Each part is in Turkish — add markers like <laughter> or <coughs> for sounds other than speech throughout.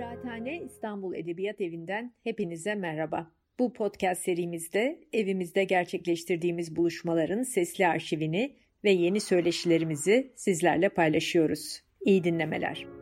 Kıraathane İstanbul Edebiyat Evi'nden hepinize merhaba. Bu podcast serimizde evimizde gerçekleştirdiğimiz buluşmaların sesli arşivini ve yeni söyleşilerimizi sizlerle paylaşıyoruz. İyi dinlemeler.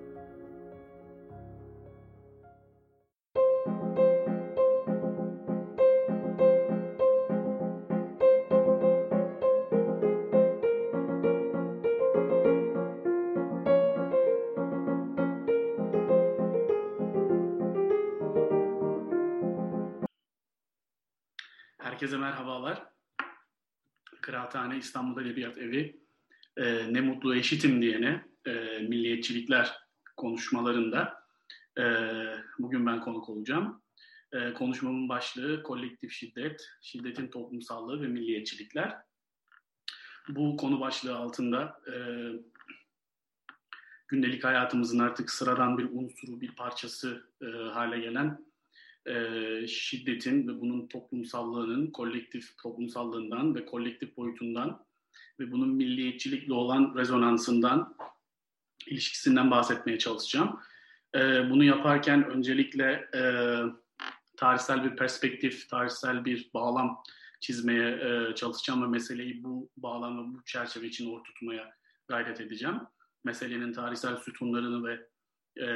Kıraathane İstanbul Edebiyat Evi e, ne mutlu eşitim diyene e, milliyetçilikler konuşmalarında e, bugün ben konuk olacağım. E, konuşmamın başlığı kolektif şiddet, şiddetin toplumsallığı ve milliyetçilikler. Bu konu başlığı altında e, gündelik hayatımızın artık sıradan bir unsuru, bir parçası e, hale gelen e, şiddetin ve bunun toplumsallığının kolektif toplumsallığından ve kolektif boyutundan ve bunun milliyetçilikle olan rezonansından, ilişkisinden bahsetmeye çalışacağım. E, bunu yaparken öncelikle e, tarihsel bir perspektif, tarihsel bir bağlam çizmeye e, çalışacağım ve meseleyi bu bağlam bu çerçeve için ortutmaya gayret edeceğim. Meselenin tarihsel sütunlarını ve e,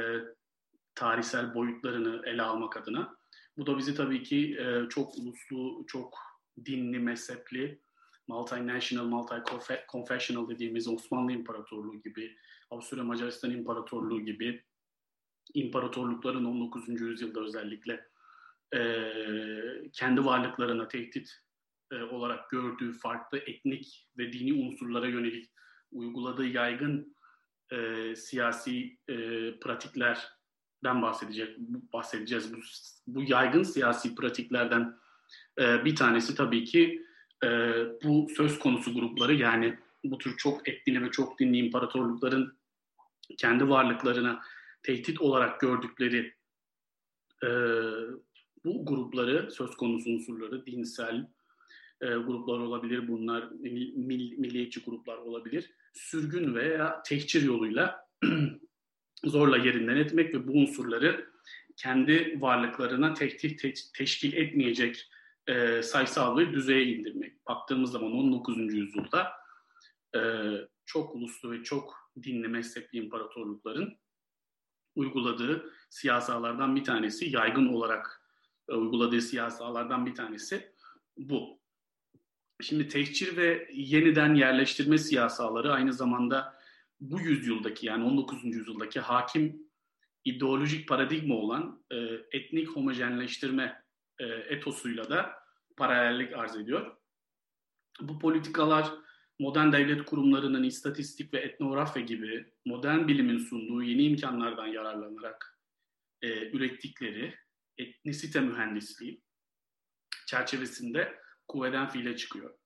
tarihsel boyutlarını ele almak adına. Bu da bizi tabii ki e, çok uluslu, çok dinli, mezhepli, multinational, multi-confessional dediğimiz Osmanlı İmparatorluğu gibi, Avusturya Macaristan İmparatorluğu gibi imparatorlukların 19. yüzyılda özellikle e, kendi varlıklarına tehdit e, olarak gördüğü farklı etnik ve dini unsurlara yönelik uyguladığı yaygın e, siyasi e, pratikler den bahsedecek bahsedeceğiz. Bu, bu yaygın siyasi pratiklerden e, bir tanesi tabii ki e, bu söz konusu grupları yani bu tür çok etnili ve çok dinli imparatorlukların kendi varlıklarına tehdit olarak gördükleri e, bu grupları söz konusu unsurları dinsel e, gruplar olabilir bunlar mil, mil, milliyetçi gruplar olabilir sürgün veya tehcir yoluyla <clears throat> zorla yerinden etmek ve bu unsurları kendi varlıklarına tehdit te- teşkil etmeyecek e, sayısal bir düzeye indirmek. Baktığımız zaman 19. yüzyılda e, çok uluslu ve çok dinli mezhepli imparatorlukların uyguladığı siyasalardan bir tanesi, yaygın olarak e, uyguladığı siyasalardan bir tanesi bu. Şimdi tehcir ve yeniden yerleştirme siyasaları aynı zamanda bu yüzyıldaki yani 19. yüzyıldaki hakim ideolojik paradigma olan e, etnik homojenleştirme e, etosuyla da paralellik arz ediyor. Bu politikalar modern devlet kurumlarının istatistik ve etnografya gibi modern bilimin sunduğu yeni imkanlardan yararlanarak e, ürettikleri etnisite mühendisliği çerçevesinde kuvveden fiile çıkıyor.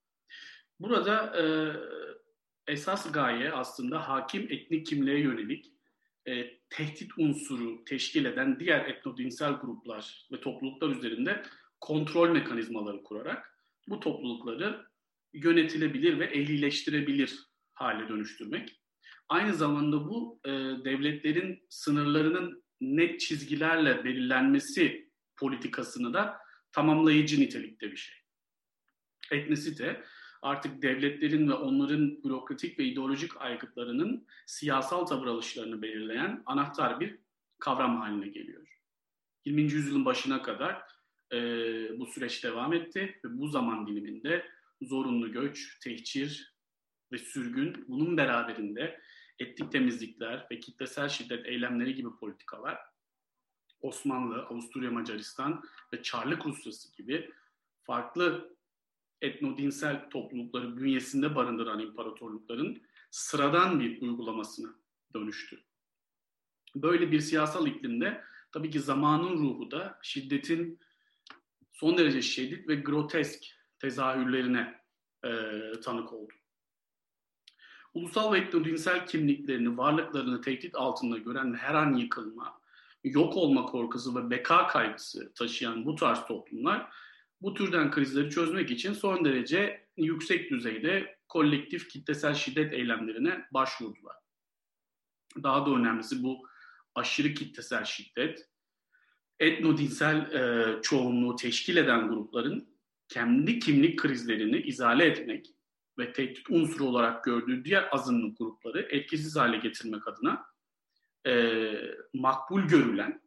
Burada e, esas gaye aslında hakim etnik kimliğe yönelik e, tehdit unsuru teşkil eden diğer etnodinsel gruplar ve topluluklar üzerinde kontrol mekanizmaları kurarak bu toplulukları yönetilebilir ve ehlileştirebilir hale dönüştürmek. Aynı zamanda bu e, devletlerin sınırlarının net çizgilerle belirlenmesi politikasını da tamamlayıcı nitelikte bir şey. Etnisite artık devletlerin ve onların bürokratik ve ideolojik aygıtlarının siyasal tavır alışlarını belirleyen anahtar bir kavram haline geliyor. 20. yüzyılın başına kadar e, bu süreç devam etti ve bu zaman diliminde zorunlu göç, tehcir ve sürgün bunun beraberinde etnik temizlikler ve kitlesel şiddet eylemleri gibi politikalar Osmanlı, Avusturya Macaristan ve Çarlık Rusyası gibi farklı etnodinsel toplulukları bünyesinde barındıran imparatorlukların sıradan bir uygulamasına dönüştü. Böyle bir siyasal iklimde tabii ki zamanın ruhu da şiddetin son derece şiddet ve grotesk tezahürlerine e, tanık oldu. Ulusal ve etnodinsel kimliklerini, varlıklarını tehdit altında gören her an yıkılma, yok olma korkusu ve beka kaygısı taşıyan bu tarz toplumlar bu türden krizleri çözmek için son derece yüksek düzeyde kolektif kitlesel şiddet eylemlerine başvurdular. Daha da önemlisi bu aşırı kitlesel şiddet, etnodinsel e, çoğunluğu teşkil eden grupların kendi kimlik krizlerini izale etmek ve tehdit unsuru olarak gördüğü diğer azınlık grupları etkisiz hale getirmek adına e, makbul görülen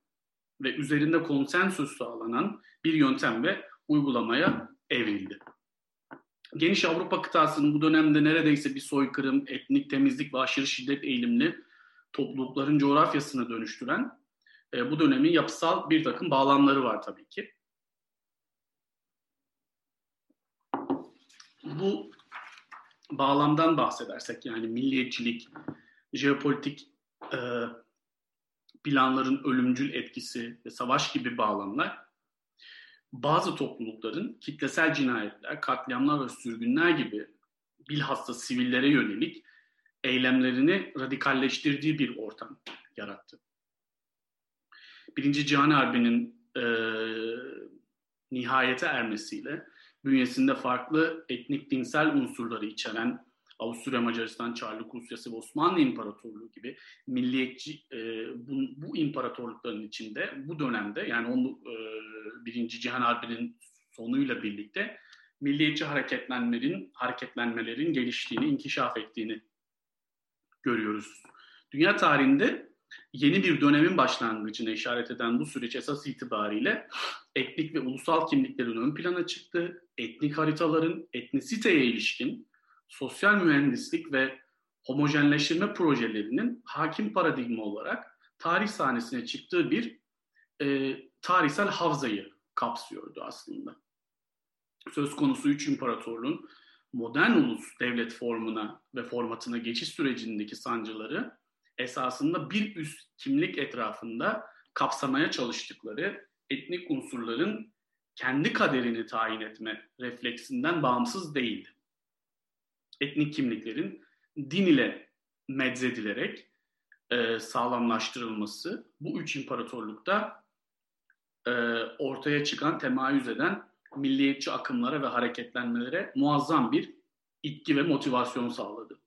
ve üzerinde konsensüs sağlanan bir yöntem ve uygulamaya evrildi. Geniş Avrupa kıtasının bu dönemde neredeyse bir soykırım, etnik temizlik ve aşırı şiddet eğilimli toplulukların coğrafyasını dönüştüren e, bu dönemin yapısal bir takım bağlamları var tabii ki. Bu bağlamdan bahsedersek yani milliyetçilik, jeopolitik e, planların ölümcül etkisi ve savaş gibi bağlamlar bazı toplulukların kitlesel cinayetler, katliamlar ve sürgünler gibi bilhassa sivillere yönelik eylemlerini radikalleştirdiği bir ortam yarattı. Birinci Cihan Harbi'nin e, nihayete ermesiyle bünyesinde farklı etnik dinsel unsurları içeren Avusturya, Macaristan, Çarlık Rusyası ve Osmanlı İmparatorluğu gibi milliyetçi e, bu, bu imparatorlukların içinde bu dönemde yani onu e, Birinci Cihan Harbi'nin sonuyla birlikte milliyetçi hareketlenmelerin hareketlenmelerin geliştiğini, inkişaf ettiğini görüyoruz. Dünya tarihinde yeni bir dönemin başlangıcına işaret eden bu süreç esas itibariyle etnik ve ulusal kimliklerin ön plana çıktı. Etnik haritaların etnisiteye ilişkin sosyal mühendislik ve homojenleştirme projelerinin hakim paradigma olarak tarih sahnesine çıktığı bir e, tarihsel havzayı kapsıyordu aslında. Söz konusu üç imparatorluğun modern ulus devlet formuna ve formatına geçiş sürecindeki sancıları esasında bir üst kimlik etrafında kapsamaya çalıştıkları etnik unsurların kendi kaderini tayin etme refleksinden bağımsız değildi. Etnik kimliklerin din ile medzedilerek e, sağlamlaştırılması bu üç imparatorlukta e, ortaya çıkan temayüz eden milliyetçi akımlara ve hareketlenmelere muazzam bir itki ve motivasyon sağladı.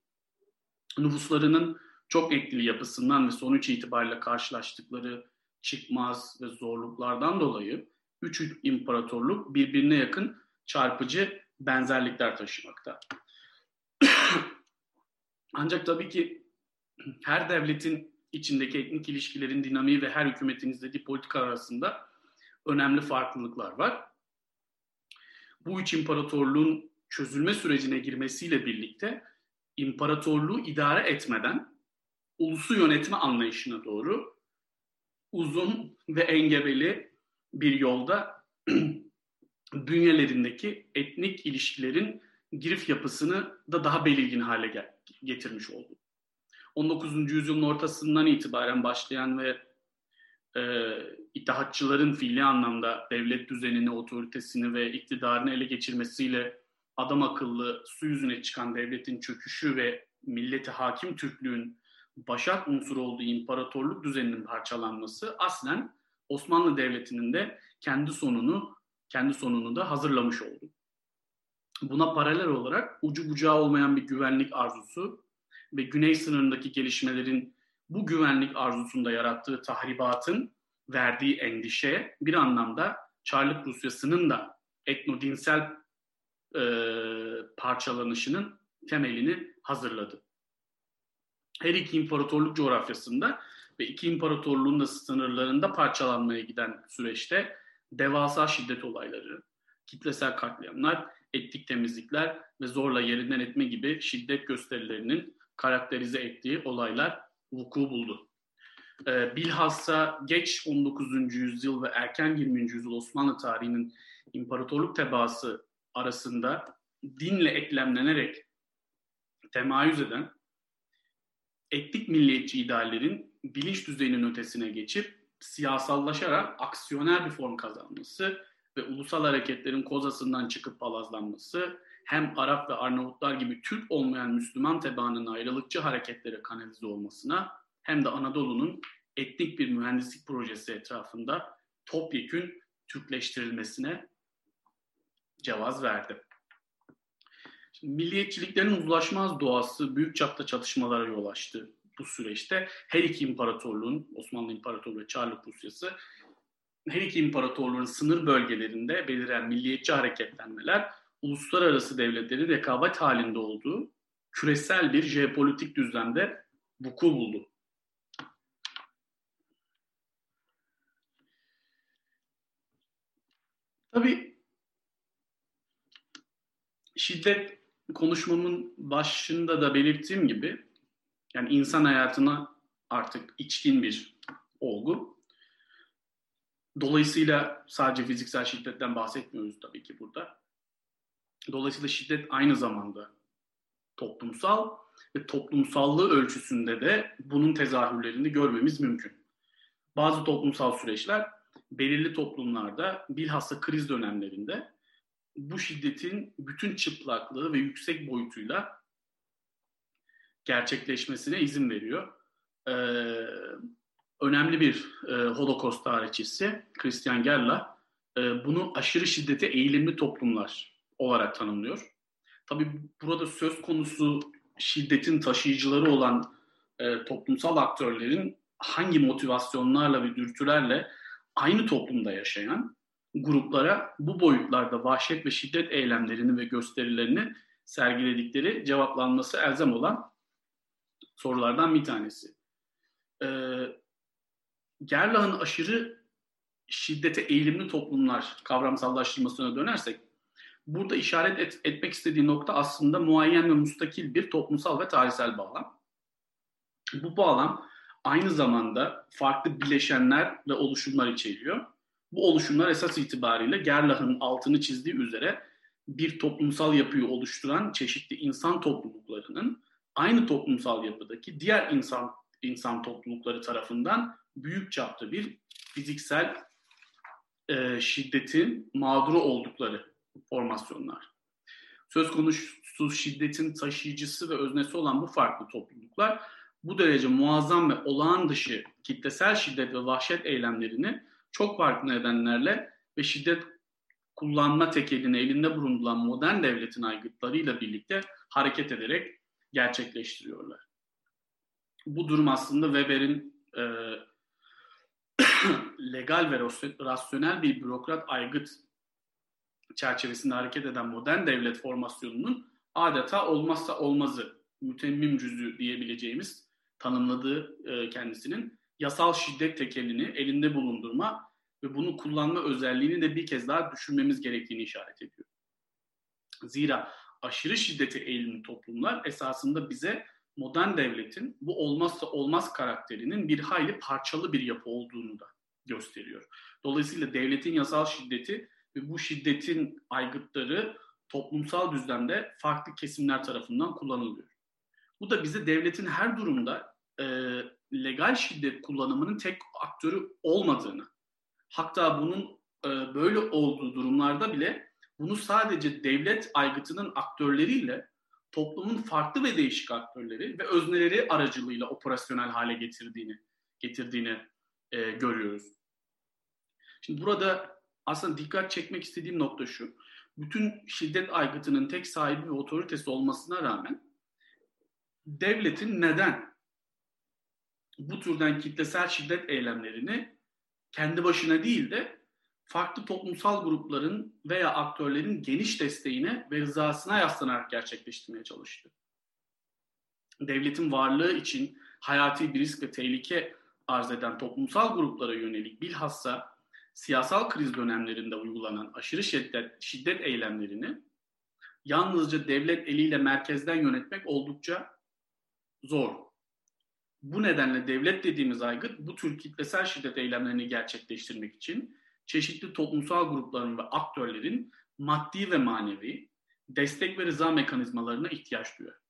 Nüfuslarının çok etkili yapısından ve sonuç itibariyle karşılaştıkları çıkmaz ve zorluklardan dolayı üç imparatorluk birbirine yakın çarpıcı benzerlikler taşımakta. Ancak tabii ki her devletin içindeki etnik ilişkilerin dinamiği ve her hükümetin izlediği politika arasında önemli farklılıklar var. Bu üç imparatorluğun çözülme sürecine girmesiyle birlikte imparatorluğu idare etmeden ulusu yönetme anlayışına doğru uzun ve engebeli bir yolda <clears throat> bünyelerindeki etnik ilişkilerin girift yapısını da daha belirgin hale getirmiş oldu. 19. yüzyılın ortasından itibaren başlayan ve e, İttihatçıların fiili anlamda devlet düzenini, otoritesini ve iktidarını ele geçirmesiyle adam akıllı su yüzüne çıkan devletin çöküşü ve milleti hakim Türklüğün başat unsuru olduğu imparatorluk düzeninin parçalanması aslen Osmanlı Devleti'nin de kendi sonunu kendi sonunu da hazırlamış oldu. Buna paralel olarak ucu bucağı olmayan bir güvenlik arzusu ve güney sınırındaki gelişmelerin bu güvenlik arzusunda yarattığı tahribatın verdiği endişe bir anlamda Çarlık Rusyası'nın da etnodinsel e, parçalanışının temelini hazırladı. Her iki imparatorluk coğrafyasında ve iki imparatorluğun da sınırlarında parçalanmaya giden süreçte devasa şiddet olayları, kitlesel katliamlar, etnik temizlikler ve zorla yerinden etme gibi şiddet gösterilerinin karakterize ettiği olaylar vuku buldu. Ee, bilhassa geç 19. yüzyıl ve erken 20. yüzyıl Osmanlı tarihinin imparatorluk tebaası arasında dinle eklemlenerek temayüz eden etnik milliyetçi ideallerin bilinç düzeyinin ötesine geçip siyasallaşarak aksiyoner bir form kazanması ve ulusal hareketlerin kozasından çıkıp palazlanması hem Arap ve Arnavutlar gibi Türk olmayan Müslüman tebaanın ayrılıkçı hareketlere kanalize olmasına hem de Anadolu'nun etnik bir mühendislik projesi etrafında topyekün Türkleştirilmesine cevaz verdi. Şimdi milliyetçiliklerin uzlaşmaz doğası büyük çapta çatışmalara yol açtı. bu süreçte her iki imparatorluğun, Osmanlı İmparatorluğu ve Çarlık Rusyası her iki imparatorluğun sınır bölgelerinde beliren milliyetçi hareketlenmeler uluslararası devletlerin rekabet halinde olduğu küresel bir jeopolitik düzlemde vuku buldu. Tabii şiddet konuşmamın başında da belirttiğim gibi yani insan hayatına artık içkin bir olgu. Dolayısıyla sadece fiziksel şiddetten bahsetmiyoruz tabii ki burada. Dolayısıyla şiddet aynı zamanda toplumsal ve toplumsallığı ölçüsünde de bunun tezahürlerini görmemiz mümkün. Bazı toplumsal süreçler belirli toplumlarda bilhassa kriz dönemlerinde bu şiddetin bütün çıplaklığı ve yüksek boyutuyla gerçekleşmesine izin veriyor. Ee, önemli bir e, Holocaust tarihçisi Christian Gerla e, bunu aşırı şiddete eğilimli toplumlar olarak tanımlıyor. Tabii burada söz konusu şiddetin taşıyıcıları olan e, toplumsal aktörlerin hangi motivasyonlarla ve dürtülerle aynı toplumda yaşayan gruplara bu boyutlarda vahşet ve şiddet eylemlerini ve gösterilerini sergiledikleri cevaplanması elzem olan sorulardan bir tanesi. Ee, Gerlach'ın aşırı şiddete eğilimli toplumlar kavramsallaştırmasına dönersek burada işaret et, etmek istediği nokta aslında muayyen ve mustakil bir toplumsal ve tarihsel bağlam. Bu bağlam aynı zamanda farklı bileşenler ve oluşumlar içeriyor. Bu oluşumlar esas itibariyle Gerlach'ın altını çizdiği üzere bir toplumsal yapıyı oluşturan çeşitli insan topluluklarının aynı toplumsal yapıdaki diğer insan insan toplulukları tarafından büyük çapta bir fiziksel e, şiddetin mağduru oldukları formasyonlar. Söz konusu şiddetin taşıyıcısı ve öznesi olan bu farklı topluluklar bu derece muazzam ve olağan dışı kitlesel şiddet ve vahşet eylemlerini çok farklı nedenlerle ve şiddet kullanma tekelini elinde bulunduran modern devletin aygıtlarıyla birlikte hareket ederek gerçekleştiriyorlar. Bu durum aslında Weber'in e, <clears throat> legal ve rasyonel bir bürokrat aygıt çerçevesinde hareket eden modern devlet formasyonunun adeta olmazsa olmazı, mütemmim cüzü diyebileceğimiz tanımladığı e, kendisinin yasal şiddet tekelini elinde bulundurma ve bunu kullanma özelliğini de bir kez daha düşünmemiz gerektiğini işaret ediyor. Zira aşırı şiddete eğilimli toplumlar esasında bize modern devletin bu olmazsa olmaz karakterinin bir hayli parçalı bir yapı olduğunu da gösteriyor. Dolayısıyla devletin yasal şiddeti ve bu şiddetin aygıtları toplumsal düzlemde farklı kesimler tarafından kullanılıyor. Bu da bize devletin her durumda e, legal şiddet kullanımının tek aktörü olmadığını, hatta bunun e, böyle olduğu durumlarda bile bunu sadece devlet aygıtının aktörleriyle toplumun farklı ve değişik aktörleri ve özneleri aracılığıyla operasyonel hale getirdiğini getirdiğini e, görüyoruz. Şimdi burada aslında dikkat çekmek istediğim nokta şu. Bütün şiddet aygıtının tek sahibi ve otoritesi olmasına rağmen devletin neden bu türden kitlesel şiddet eylemlerini kendi başına değil de farklı toplumsal grupların veya aktörlerin geniş desteğine ve rızasına yaslanarak gerçekleştirmeye çalıştı. Devletin varlığı için hayati bir risk ve tehlike arz eden toplumsal gruplara yönelik bilhassa siyasal kriz dönemlerinde uygulanan aşırı şiddet, şiddet eylemlerini yalnızca devlet eliyle merkezden yönetmek oldukça zor. Bu nedenle devlet dediğimiz aygıt bu tür kitlesel şiddet eylemlerini gerçekleştirmek için çeşitli toplumsal grupların ve aktörlerin maddi ve manevi destek ve rıza mekanizmalarına ihtiyaç duyuyor.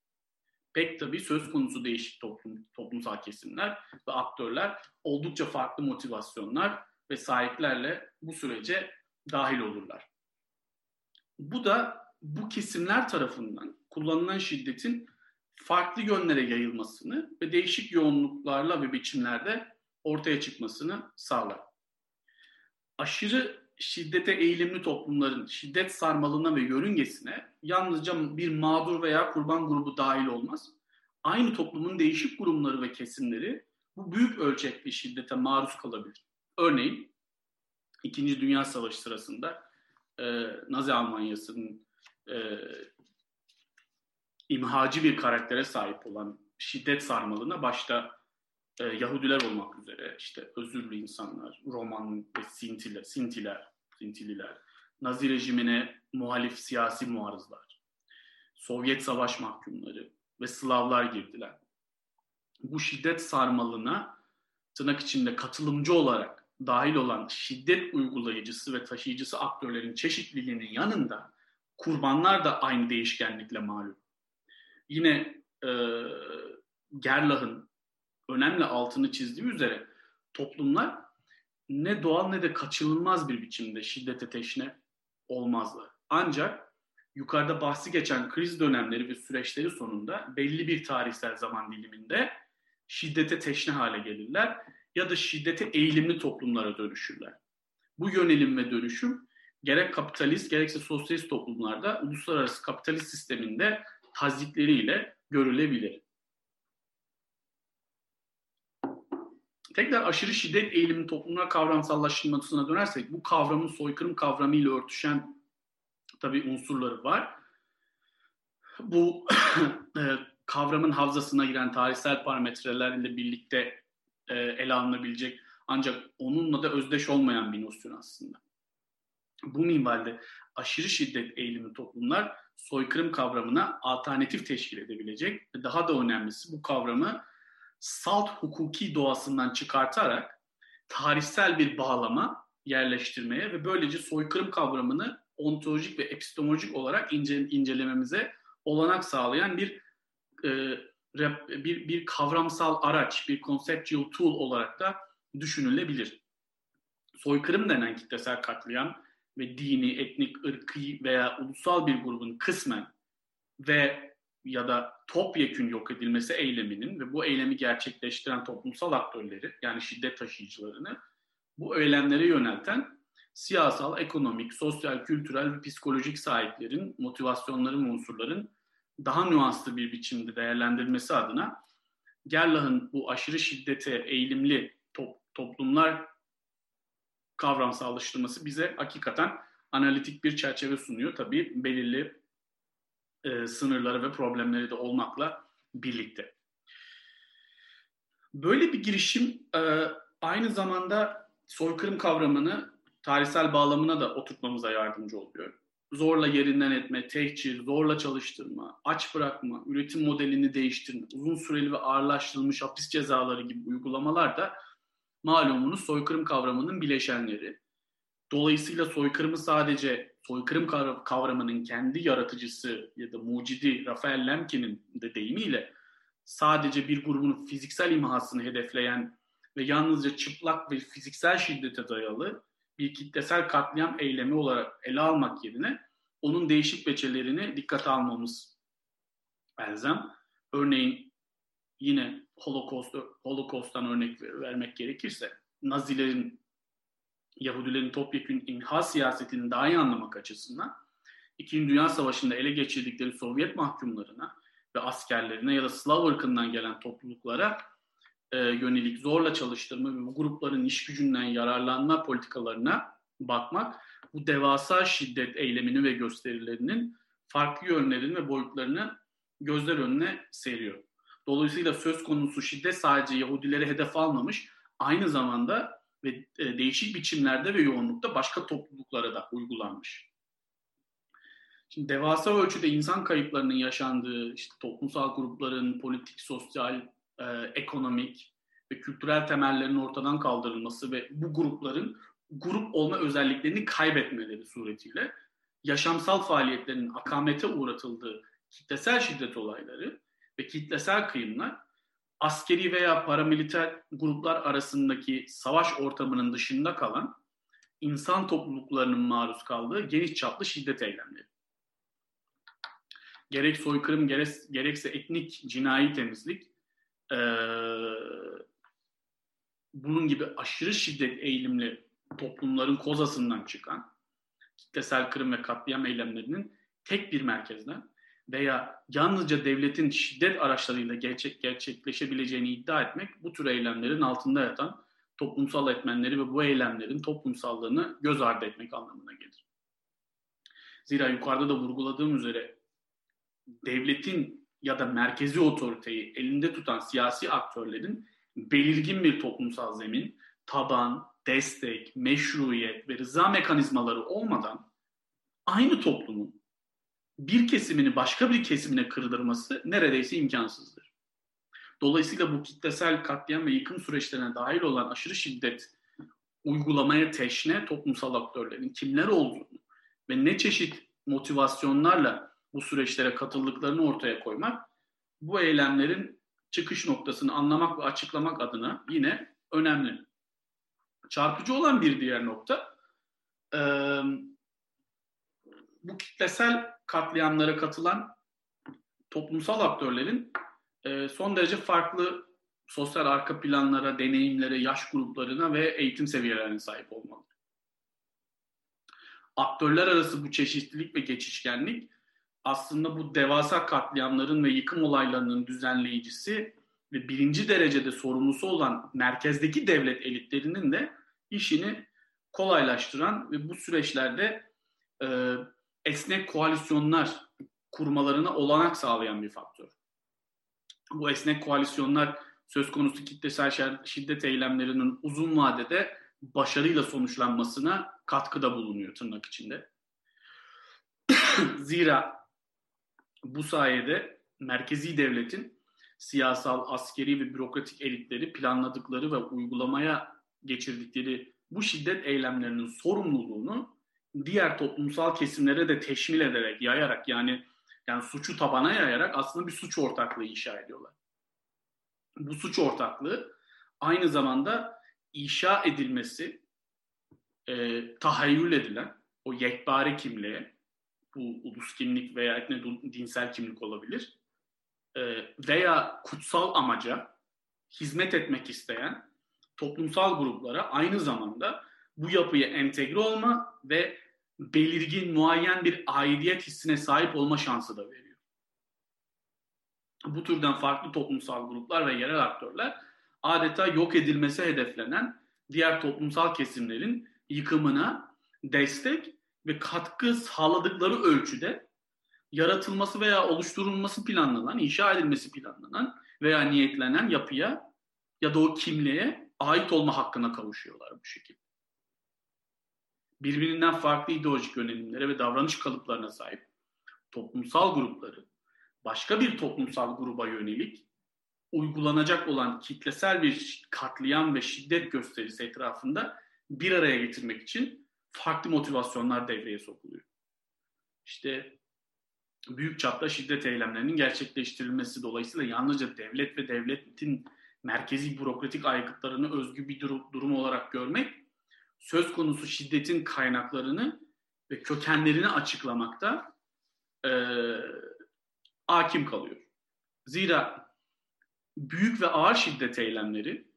Pek tabii söz konusu değişik toplum, toplumsal kesimler ve aktörler oldukça farklı motivasyonlar ve sahiplerle bu sürece dahil olurlar. Bu da bu kesimler tarafından kullanılan şiddetin farklı yönlere yayılmasını ve değişik yoğunluklarla ve biçimlerde ortaya çıkmasını sağlar aşırı şiddete eğilimli toplumların şiddet sarmalına ve yörüngesine yalnızca bir mağdur veya kurban grubu dahil olmaz. aynı toplumun değişik kurumları ve kesimleri bu büyük ölçekli şiddete maruz kalabilir. Örneğin İkinci Dünya Savaşı sırasında e, Nazi Almanyası'nın e, imhacı bir karaktere sahip olan şiddet sarmalına başta e, Yahudiler olmak üzere işte özürlü insanlar, Roman ve Sintiler, Sintiler, Sintililer, Nazi rejimine muhalif siyasi muarızlar, Sovyet savaş mahkumları ve Slavlar girdiler. Bu şiddet sarmalına tırnak içinde katılımcı olarak dahil olan şiddet uygulayıcısı ve taşıyıcısı aktörlerin çeşitliliğinin yanında kurbanlar da aynı değişkenlikle malum. Yine e, Gerlach'ın önemli altını çizdiği üzere toplumlar ne doğal ne de kaçınılmaz bir biçimde şiddete teşne olmazlar. Ancak yukarıda bahsi geçen kriz dönemleri ve süreçleri sonunda belli bir tarihsel zaman diliminde şiddete teşne hale gelirler ya da şiddete eğilimli toplumlara dönüşürler. Bu yönelim ve dönüşüm gerek kapitalist gerekse sosyalist toplumlarda uluslararası kapitalist sisteminde tazikleriyle görülebilir. Tekrar aşırı şiddet eğilimi toplumlar kavramsallaştırmasına dönersek bu kavramın soykırım kavramıyla örtüşen tabii unsurları var. Bu <coughs> e, kavramın havzasına giren tarihsel parametrelerle birlikte e, ele alınabilecek ancak onunla da özdeş olmayan bir nosyon aslında. Bu minvalde aşırı şiddet eğilimi toplumlar soykırım kavramına alternatif teşkil edebilecek ve daha da önemlisi bu kavramı salt hukuki doğasından çıkartarak tarihsel bir bağlama yerleştirmeye ve böylece soykırım kavramını ontolojik ve epistemolojik olarak ince, incelememize olanak sağlayan bir e, bir, bir kavramsal araç, bir conceptual tool olarak da düşünülebilir. Soykırım denen kitlesel katliam ve dini, etnik, ırkı veya ulusal bir grubun kısmen ve ya da topyekün yok edilmesi eyleminin ve bu eylemi gerçekleştiren toplumsal aktörleri yani şiddet taşıyıcılarını bu eylemlere yönelten siyasal, ekonomik, sosyal, kültürel ve psikolojik sahiplerin, motivasyonların, unsurların daha nüanslı bir biçimde değerlendirilmesi adına Gerlach'ın bu aşırı şiddete eğilimli top, toplumlar kavramsallaştırması bize hakikaten analitik bir çerçeve sunuyor. Tabii belirli e, sınırları ve problemleri de olmakla birlikte. Böyle bir girişim e, aynı zamanda soykırım kavramını tarihsel bağlamına da oturtmamıza yardımcı oluyor. Zorla yerinden etme, tehcir, zorla çalıştırma, aç bırakma, üretim modelini değiştirme, uzun süreli ve ağırlaştırılmış hapis cezaları gibi uygulamalar da malumunuz soykırım kavramının bileşenleri. Dolayısıyla soykırımı sadece soykırım kavramının kendi yaratıcısı ya da mucidi Rafael Lemkin'in de deyimiyle sadece bir grubun fiziksel imhasını hedefleyen ve yalnızca çıplak ve fiziksel şiddete dayalı bir kitlesel katliam eylemi olarak ele almak yerine onun değişik becerilerini dikkate almamız elzem. Örneğin yine Holocaust, Holocaust'tan örnek vermek gerekirse Nazilerin Yahudilerin topyekün imha siyasetini daha iyi anlamak açısından İkinci Dünya Savaşı'nda ele geçirdikleri Sovyet mahkumlarına ve askerlerine ya da Slav ırkından gelen topluluklara e, yönelik zorla çalıştırma ve bu grupların iş gücünden yararlanma politikalarına bakmak bu devasa şiddet eylemini ve gösterilerinin farklı yönlerini ve boyutlarını gözler önüne seriyor. Dolayısıyla söz konusu şiddet sadece Yahudileri hedef almamış, aynı zamanda ve e, değişik biçimlerde ve yoğunlukta başka topluluklara da uygulanmış. Şimdi devasa ölçüde insan kayıplarının yaşandığı, işte toplumsal grupların politik, sosyal, e, ekonomik ve kültürel temellerinin ortadan kaldırılması ve bu grupların grup olma özelliklerini kaybetmeleri suretiyle yaşamsal faaliyetlerin akamete uğratıldığı kitlesel şiddet olayları ve kitlesel kıyımlar askeri veya paramiliter gruplar arasındaki savaş ortamının dışında kalan insan topluluklarının maruz kaldığı geniş çaplı şiddet eylemleri. Gerek soykırım gerekse etnik cinayi temizlik ee, bunun gibi aşırı şiddet eğilimli toplumların kozasından çıkan kitlesel kırım ve katliam eylemlerinin tek bir merkezden veya yalnızca devletin şiddet araçlarıyla gerçek, gerçekleşebileceğini iddia etmek bu tür eylemlerin altında yatan toplumsal etmenleri ve bu eylemlerin toplumsallığını göz ardı etmek anlamına gelir. Zira yukarıda da vurguladığım üzere devletin ya da merkezi otoriteyi elinde tutan siyasi aktörlerin belirgin bir toplumsal zemin, taban, destek, meşruiyet ve rıza mekanizmaları olmadan aynı toplumun bir kesimini başka bir kesimine kırdırması neredeyse imkansızdır. Dolayısıyla bu kitlesel katliam ve yıkım süreçlerine dahil olan aşırı şiddet uygulamaya teşne toplumsal aktörlerin kimler olduğunu ve ne çeşit motivasyonlarla bu süreçlere katıldıklarını ortaya koymak bu eylemlerin çıkış noktasını anlamak ve açıklamak adına yine önemli. Çarpıcı olan bir diğer nokta bu kitlesel katliamlara katılan toplumsal aktörlerin son derece farklı sosyal arka planlara, deneyimlere, yaş gruplarına ve eğitim seviyelerine sahip olmalı. Aktörler arası bu çeşitlilik ve geçişkenlik aslında bu devasa katliamların ve yıkım olaylarının düzenleyicisi ve birinci derecede sorumlusu olan merkezdeki devlet elitlerinin de işini kolaylaştıran ve bu süreçlerde e, esnek koalisyonlar kurmalarına olanak sağlayan bir faktör. Bu esnek koalisyonlar söz konusu kitlesel şiddet eylemlerinin uzun vadede başarıyla sonuçlanmasına katkıda bulunuyor tırnak içinde. <clears throat> Zira bu sayede merkezi devletin siyasal, askeri ve bürokratik elitleri planladıkları ve uygulamaya geçirdikleri bu şiddet eylemlerinin sorumluluğunu diğer toplumsal kesimlere de teşmil ederek, yayarak yani yani suçu tabana yayarak aslında bir suç ortaklığı inşa ediyorlar. Bu suç ortaklığı aynı zamanda inşa edilmesi e, tahayyül edilen o yekpare kimliğe, bu ulus kimlik veya etne dinsel kimlik olabilir e, veya kutsal amaca hizmet etmek isteyen toplumsal gruplara aynı zamanda bu yapıya entegre olma ve belirgin, muayyen bir aidiyet hissine sahip olma şansı da veriyor. Bu türden farklı toplumsal gruplar ve yerel aktörler adeta yok edilmesi hedeflenen diğer toplumsal kesimlerin yıkımına destek ve katkı sağladıkları ölçüde yaratılması veya oluşturulması planlanan, inşa edilmesi planlanan veya niyetlenen yapıya ya da o kimliğe ait olma hakkına kavuşuyorlar bu şekilde birbirinden farklı ideolojik yönelimlere ve davranış kalıplarına sahip toplumsal grupları başka bir toplumsal gruba yönelik uygulanacak olan kitlesel bir katliam ve şiddet gösterisi etrafında bir araya getirmek için farklı motivasyonlar devreye sokuluyor. İşte büyük çapta şiddet eylemlerinin gerçekleştirilmesi dolayısıyla yalnızca devlet ve devletin merkezi bürokratik aygıtlarını özgü bir durum olarak görmek söz konusu şiddetin kaynaklarını ve kökenlerini açıklamakta e, hakim kalıyor. Zira büyük ve ağır şiddet eylemleri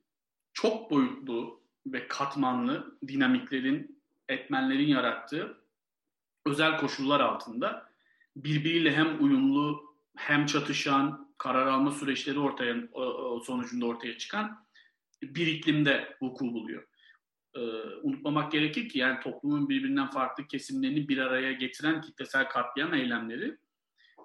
çok boyutlu ve katmanlı dinamiklerin, etmenlerin yarattığı özel koşullar altında birbiriyle hem uyumlu hem çatışan karar alma süreçleri ortaya sonucunda ortaya çıkan bir iklimde vuku buluyor e, unutmamak gerekir ki yani toplumun birbirinden farklı kesimlerini bir araya getiren kitlesel katliam eylemleri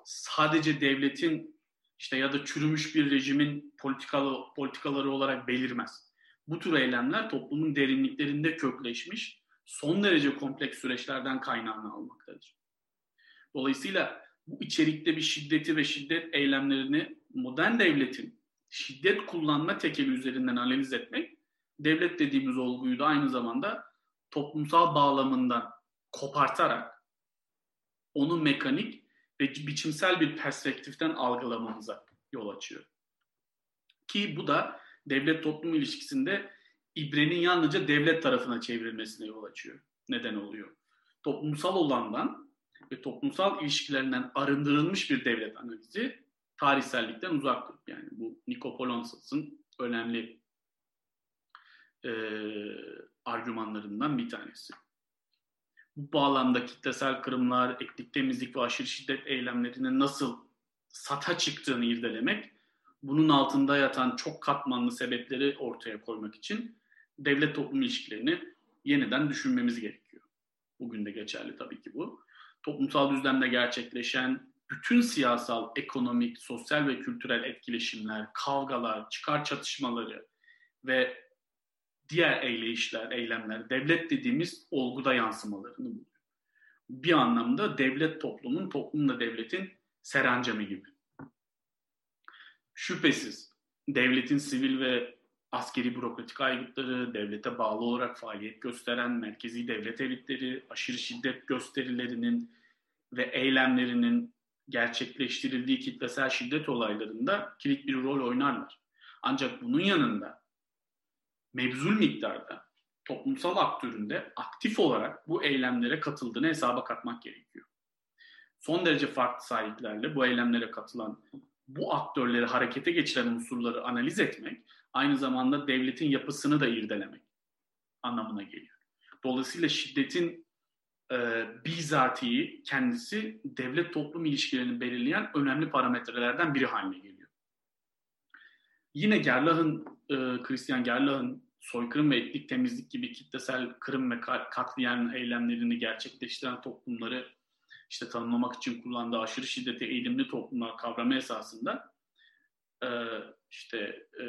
sadece devletin işte ya da çürümüş bir rejimin politikalı, politikaları olarak belirmez. Bu tür eylemler toplumun derinliklerinde kökleşmiş, son derece kompleks süreçlerden kaynağını almaktadır. Dolayısıyla bu içerikte bir şiddeti ve şiddet eylemlerini modern devletin şiddet kullanma tekeli üzerinden analiz etmek devlet dediğimiz olguyu da aynı zamanda toplumsal bağlamından kopartarak onu mekanik ve biçimsel bir perspektiften algılamamıza yol açıyor. Ki bu da devlet toplum ilişkisinde ibrenin yalnızca devlet tarafına çevrilmesine yol açıyor. Neden oluyor? Toplumsal olandan ve toplumsal ilişkilerinden arındırılmış bir devlet analizi tarihsellikten uzaktır. Yani bu Nikopolonsas'ın önemli e, argümanlarından bir tanesi. bu bağlamda kitlesel kırımlar, etnik temizlik ve aşırı şiddet eylemlerinin nasıl sata çıktığını irdelemek, bunun altında yatan çok katmanlı sebepleri ortaya koymak için devlet toplum ilişkilerini yeniden düşünmemiz gerekiyor. Bugün de geçerli tabii ki bu. Toplumsal düzlemde gerçekleşen bütün siyasal, ekonomik, sosyal ve kültürel etkileşimler, kavgalar, çıkar çatışmaları ve diğer eyleyişler, eylemler, devlet dediğimiz olguda yansımalarını buluyor. Bir anlamda devlet toplumun, toplumla devletin serencamı gibi. Şüphesiz devletin sivil ve askeri bürokratik aygıtları, devlete bağlı olarak faaliyet gösteren merkezi devlet elitleri, aşırı şiddet gösterilerinin ve eylemlerinin gerçekleştirildiği kitlesel şiddet olaylarında kilit bir rol oynarlar. Ancak bunun yanında mevzul miktarda toplumsal aktöründe aktif olarak bu eylemlere katıldığını hesaba katmak gerekiyor. Son derece farklı sahiplerle bu eylemlere katılan bu aktörleri harekete geçiren unsurları analiz etmek aynı zamanda devletin yapısını da irdelemek anlamına geliyor. Dolayısıyla şiddetin e, bizatihi kendisi devlet toplum ilişkilerini belirleyen önemli parametrelerden biri haline geliyor. Yine Gerlach'ın, e, Christian Gerlach'ın soykırım ve etnik temizlik gibi kitlesel kırım ve katliam eylemlerini gerçekleştiren toplumları işte tanımlamak için kullandığı aşırı şiddete eğilimli toplumlar kavramı esasında e, işte e,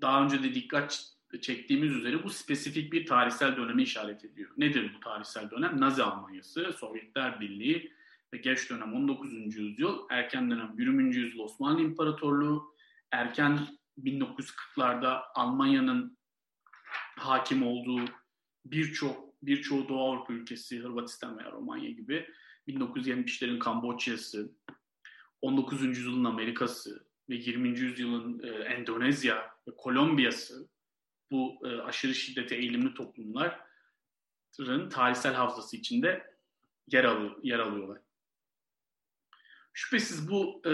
daha önce de dikkat çektiğimiz üzere bu spesifik bir tarihsel döneme işaret ediyor. Nedir bu tarihsel dönem? Nazi Almanyası, Sovyetler Birliği ve geç dönem 19. yüzyıl, erken dönem 20. yüzyıl Osmanlı İmparatorluğu, erken 1940'larda Almanya'nın hakim olduğu birçok birçoğu Doğu Avrupa ülkesi, Hırvatistan veya Romanya gibi 1970'lerin Kamboçya'sı, 19. yüzyılın Amerika'sı ve 20. yüzyılın e, Endonezya ve Kolombiya'sı bu e, aşırı şiddete eğilimli toplumların tarihsel hafızası içinde yer alıyor, yer alıyorlar. Şüphesiz bu e,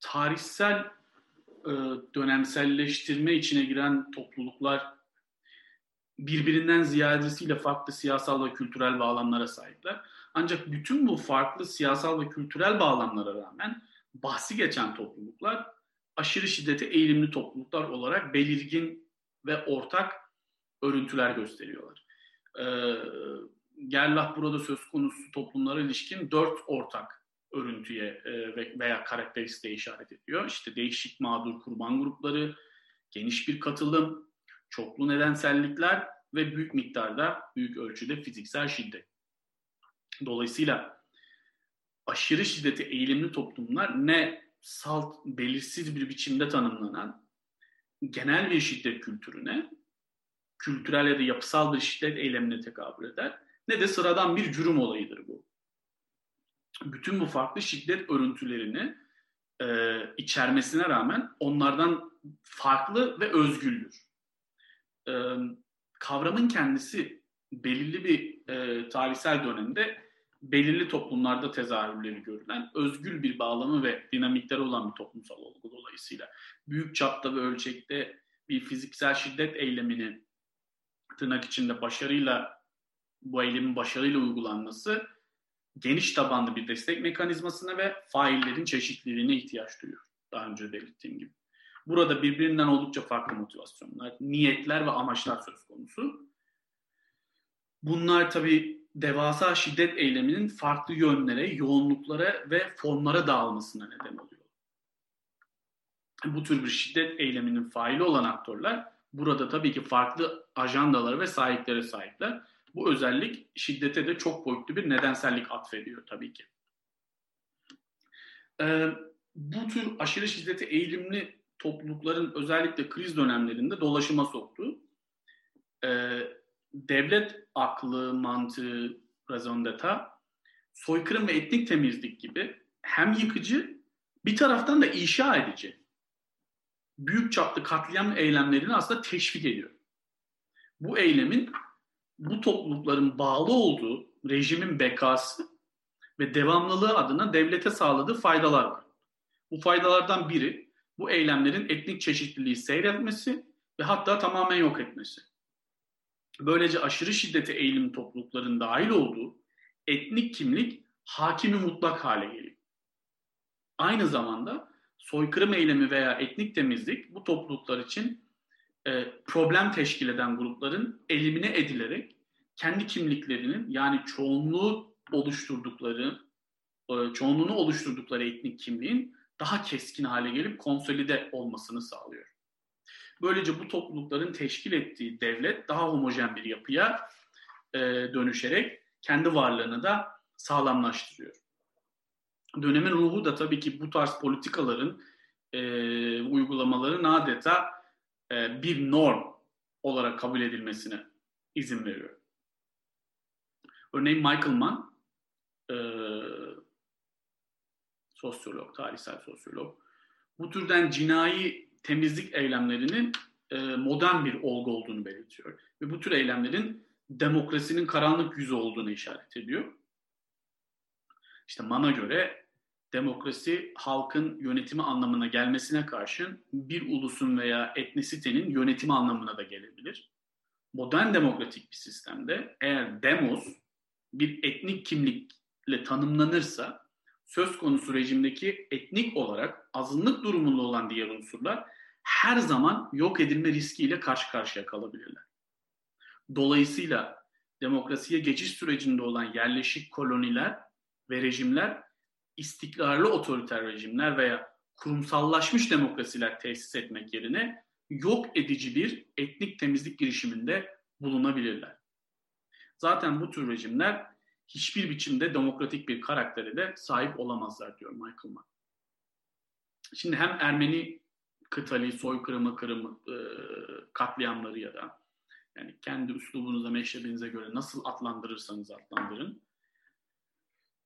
tarihsel e, dönemselleştirme içine giren topluluklar birbirinden ziyadesiyle farklı siyasal ve kültürel bağlamlara sahipler. Ancak bütün bu farklı siyasal ve kültürel bağlamlara rağmen bahsi geçen topluluklar aşırı şiddete eğilimli topluluklar olarak belirgin ve ortak örüntüler gösteriyorlar. Ee, Gerlach burada söz konusu toplumlara ilişkin dört ortak örüntüye e, veya karakteristiğe işaret ediyor. İşte değişik mağdur kurban grupları, geniş bir katılım, çoklu nedensellikler ve büyük miktarda, büyük ölçüde fiziksel şiddet. Dolayısıyla aşırı şiddete eğilimli toplumlar ne salt, belirsiz bir biçimde tanımlanan genel bir şiddet kültürüne, kültürel ya da yapısal bir şiddet eylemine tekabül eder, ne de sıradan bir cürüm olayıdır bu. Bütün bu farklı şiddet örüntülerini e, içermesine rağmen onlardan farklı ve özgüldür. E, kavramın kendisi belirli bir e, tarihsel dönemde belirli toplumlarda tezahürleri görülen özgül bir bağlamı ve dinamikleri olan bir toplumsal olgu dolayısıyla büyük çapta ve ölçekte bir fiziksel şiddet eylemini tırnak içinde başarıyla bu eylemin başarıyla uygulanması geniş tabanlı bir destek mekanizmasına ve faillerin çeşitliliğine ihtiyaç duyuyor. Daha önce belirttiğim gibi. Burada birbirinden oldukça farklı motivasyonlar, niyetler ve amaçlar söz konusu. Bunlar tabii devasa şiddet eyleminin farklı yönlere, yoğunluklara ve formlara dağılmasına neden oluyor. Bu tür bir şiddet eyleminin faili olan aktörler burada tabii ki farklı ajandalara ve sahiplere sahipler. Bu özellik şiddete de çok boyutlu bir nedensellik atfediyor tabii ki. Ee, bu tür aşırı şiddete eğilimli toplulukların özellikle kriz dönemlerinde dolaşıma soktuğu e, devlet aklı, mantığı, d'etat, soykırım ve etnik temizlik gibi hem yıkıcı bir taraftan da inşa edici büyük çaplı katliam eylemlerini aslında teşvik ediyor. Bu eylemin bu toplulukların bağlı olduğu rejimin bekası ve devamlılığı adına devlete sağladığı faydalar var. Bu faydalardan biri bu eylemlerin etnik çeşitliliği seyretmesi ve hatta tamamen yok etmesi. böylece aşırı şiddete eğilim toplulukların dahil olduğu etnik kimlik hakimi mutlak hale geliyor. Aynı zamanda soykırım eylemi veya etnik temizlik bu topluluklar için e, problem teşkil eden grupların elimine edilerek kendi kimliklerinin yani çoğunluğu oluşturdukları e, çoğunluğunu oluşturdukları etnik kimliğin daha keskin hale gelip konsolide olmasını sağlıyor. Böylece bu toplulukların teşkil ettiği devlet daha homojen bir yapıya e, dönüşerek kendi varlığını da sağlamlaştırıyor. Dönemin ruhu da tabii ki bu tarz politikaların e, uygulamaların adeta e, bir norm olarak kabul edilmesine izin veriyor. Örneğin Michael Mann, e, sosyolog, tarihsel sosyolog, bu türden cinayi temizlik eylemlerinin e, modern bir olgu olduğunu belirtiyor. Ve bu tür eylemlerin demokrasinin karanlık yüzü olduğunu işaret ediyor. İşte Mann'a göre demokrasi halkın yönetimi anlamına gelmesine karşın bir ulusun veya etnisitenin yönetimi anlamına da gelebilir. Modern demokratik bir sistemde eğer demos bir etnik kimlikle tanımlanırsa söz konusu rejimdeki etnik olarak azınlık durumunda olan diğer unsurlar her zaman yok edilme riskiyle karşı karşıya kalabilirler. Dolayısıyla demokrasiye geçiş sürecinde olan yerleşik koloniler ve rejimler istikrarlı otoriter rejimler veya kurumsallaşmış demokrasiler tesis etmek yerine yok edici bir etnik temizlik girişiminde bulunabilirler. Zaten bu tür rejimler hiçbir biçimde demokratik bir karaktere de sahip olamazlar diyor Michael Mann. Şimdi hem Ermeni kıtali, soykırımı, kırımı, e, katliamları ya da yani kendi üslubunuza, meşrebinize göre nasıl adlandırırsanız adlandırın.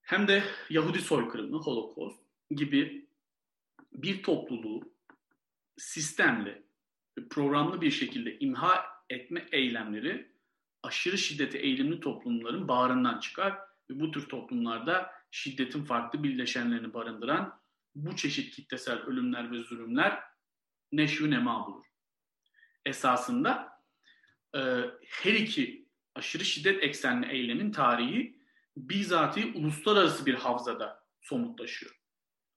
Hem de Yahudi soykırımı, Holocaust gibi bir topluluğu sistemli, programlı bir şekilde imha etme eylemleri aşırı şiddete eğilimli toplumların bağrından çıkar ve bu tür toplumlarda şiddetin farklı birleşenlerini barındıran bu çeşit kitlesel ölümler ve zulümler neşvi nema bulur. Esasında e, her iki aşırı şiddet eksenli eylemin tarihi bizatihi uluslararası bir havzada somutlaşıyor.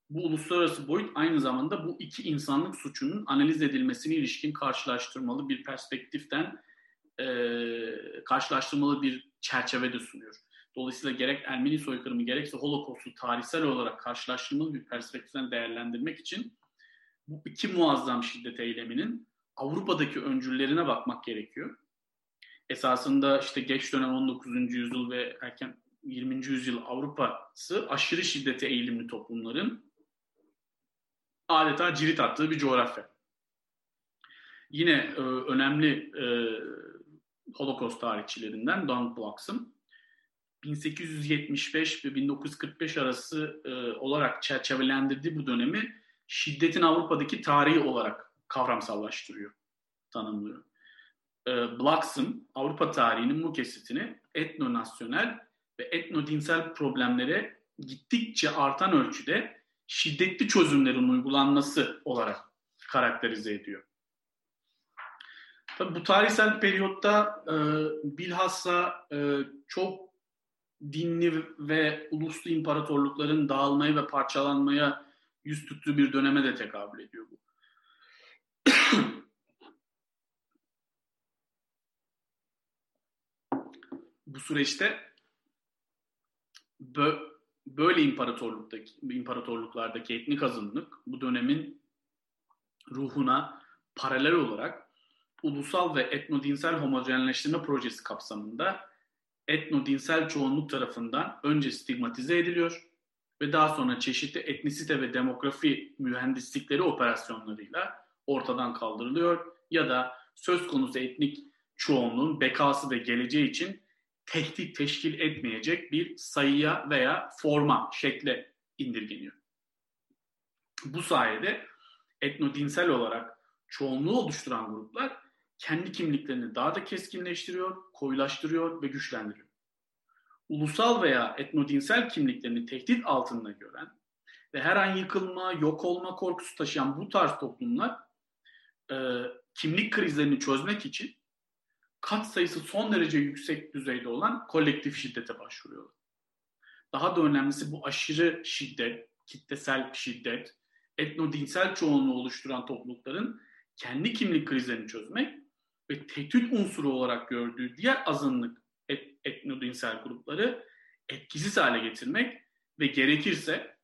Bu uluslararası boyut aynı zamanda bu iki insanlık suçunun analiz edilmesine ilişkin karşılaştırmalı bir perspektiften e, karşılaştırmalı bir çerçeve de sunuyor. Dolayısıyla gerek Ermeni soykırımı gerekse Holocaust'u tarihsel olarak karşılaştırmalı bir perspektiften değerlendirmek için bu iki muazzam şiddet eyleminin Avrupa'daki öncüllerine bakmak gerekiyor. Esasında işte geç dönem 19. yüzyıl ve erken 20. yüzyıl Avrupa'sı aşırı şiddete eğilimli toplumların adeta cirit attığı bir coğrafya. Yine e, önemli e, Holocaust tarihçilerinden Donald Bloxham 1875 ve 1945 arası e, olarak çerçevelendirdiği bu dönemi şiddetin Avrupa'daki tarihi olarak kavramsallaştırıyor, tanımlıyor. E, Bloxham Avrupa tarihinin bu kesitini etnonasyonel ve etnodinsel problemlere gittikçe artan ölçüde şiddetli çözümlerin uygulanması olarak karakterize ediyor. Tabii bu tarihsel periyotta e, bilhassa e, çok dinli ve uluslu imparatorlukların dağılmaya ve parçalanmaya yüz tuttuğu bir döneme de tekabül ediyor bu. <coughs> bu süreçte böyle imparatorluktaki imparatorluklardaki etnik azınlık bu dönemin ruhuna paralel olarak ulusal ve etnodinsel homojenleştirme projesi kapsamında etnodinsel çoğunluk tarafından önce stigmatize ediliyor ve daha sonra çeşitli etnisite ve demografi mühendislikleri operasyonlarıyla ortadan kaldırılıyor ya da söz konusu etnik çoğunluğun bekası ve geleceği için tehdit teşkil etmeyecek bir sayıya veya forma, şekle indirgeniyor. Bu sayede etnodinsel olarak çoğunluğu oluşturan gruplar kendi kimliklerini daha da keskinleştiriyor, koyulaştırıyor ve güçlendiriyor. Ulusal veya etnodinsel kimliklerini tehdit altında gören ve her an yıkılma, yok olma korkusu taşıyan bu tarz toplumlar e, kimlik krizlerini çözmek için kat sayısı son derece yüksek düzeyde olan kolektif şiddete başvuruyorlar. Daha da önemlisi bu aşırı şiddet, kitlesel şiddet, etnodinsel çoğunluğu oluşturan toplulukların kendi kimlik krizlerini çözmek ve tehdit unsuru olarak gördüğü diğer azınlık et, etnodinsel grupları etkisiz hale getirmek ve gerekirse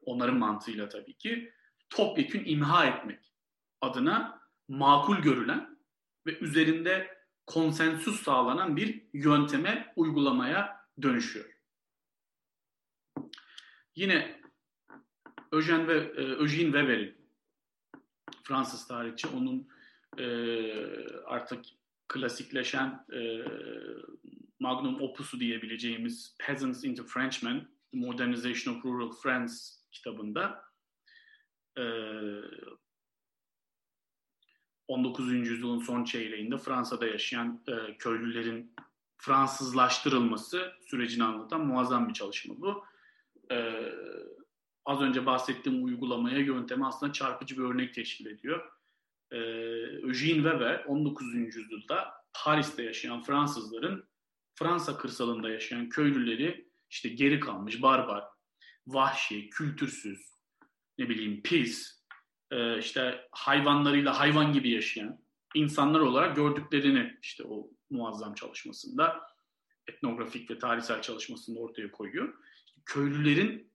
onların mantığıyla tabii ki topyekün imha etmek adına makul görülen ve üzerinde konsensus sağlanan bir yönteme, uygulamaya dönüşüyor. Yine Eugene, ve, e, Eugene Weber'in Fransız tarihçi onun e, artık klasikleşen e, magnum opusu diyebileceğimiz Peasants into Frenchmen, Modernization of Rural France kitabında e, 19. yüzyılın son çeyreğinde Fransa'da yaşayan e, köylülerin Fransızlaştırılması sürecini anlatan muazzam bir çalışma bu. E, az önce bahsettiğim uygulamaya, yönteme aslında çarpıcı bir örnek teşkil ediyor. E, Eugene Weber 19. yüzyılda Paris'te yaşayan Fransızların Fransa kırsalında yaşayan köylüleri işte geri kalmış, barbar, vahşi, kültürsüz, ne bileyim pis, e, işte hayvanlarıyla hayvan gibi yaşayan insanlar olarak gördüklerini işte o muazzam çalışmasında etnografik ve tarihsel çalışmasında ortaya koyuyor. Köylülerin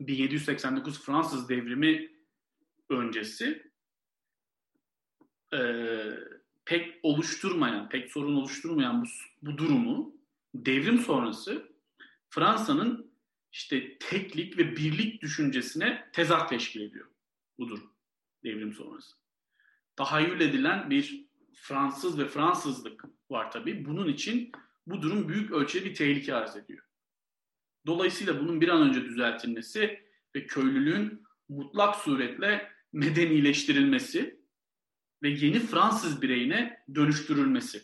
1789 Fransız devrimi öncesi e, pek oluşturmayan, pek sorun oluşturmayan bu, bu durumu devrim sonrası Fransa'nın işte teklik ve birlik düşüncesine tezat teşkil ediyor bu durum devrim sonrası. Tahayyül edilen bir Fransız ve Fransızlık var tabii. Bunun için bu durum büyük ölçüde bir tehlike arz ediyor. Dolayısıyla bunun bir an önce düzeltilmesi ve köylülüğün mutlak suretle medenileştirilmesi ve yeni Fransız bireyine dönüştürülmesi.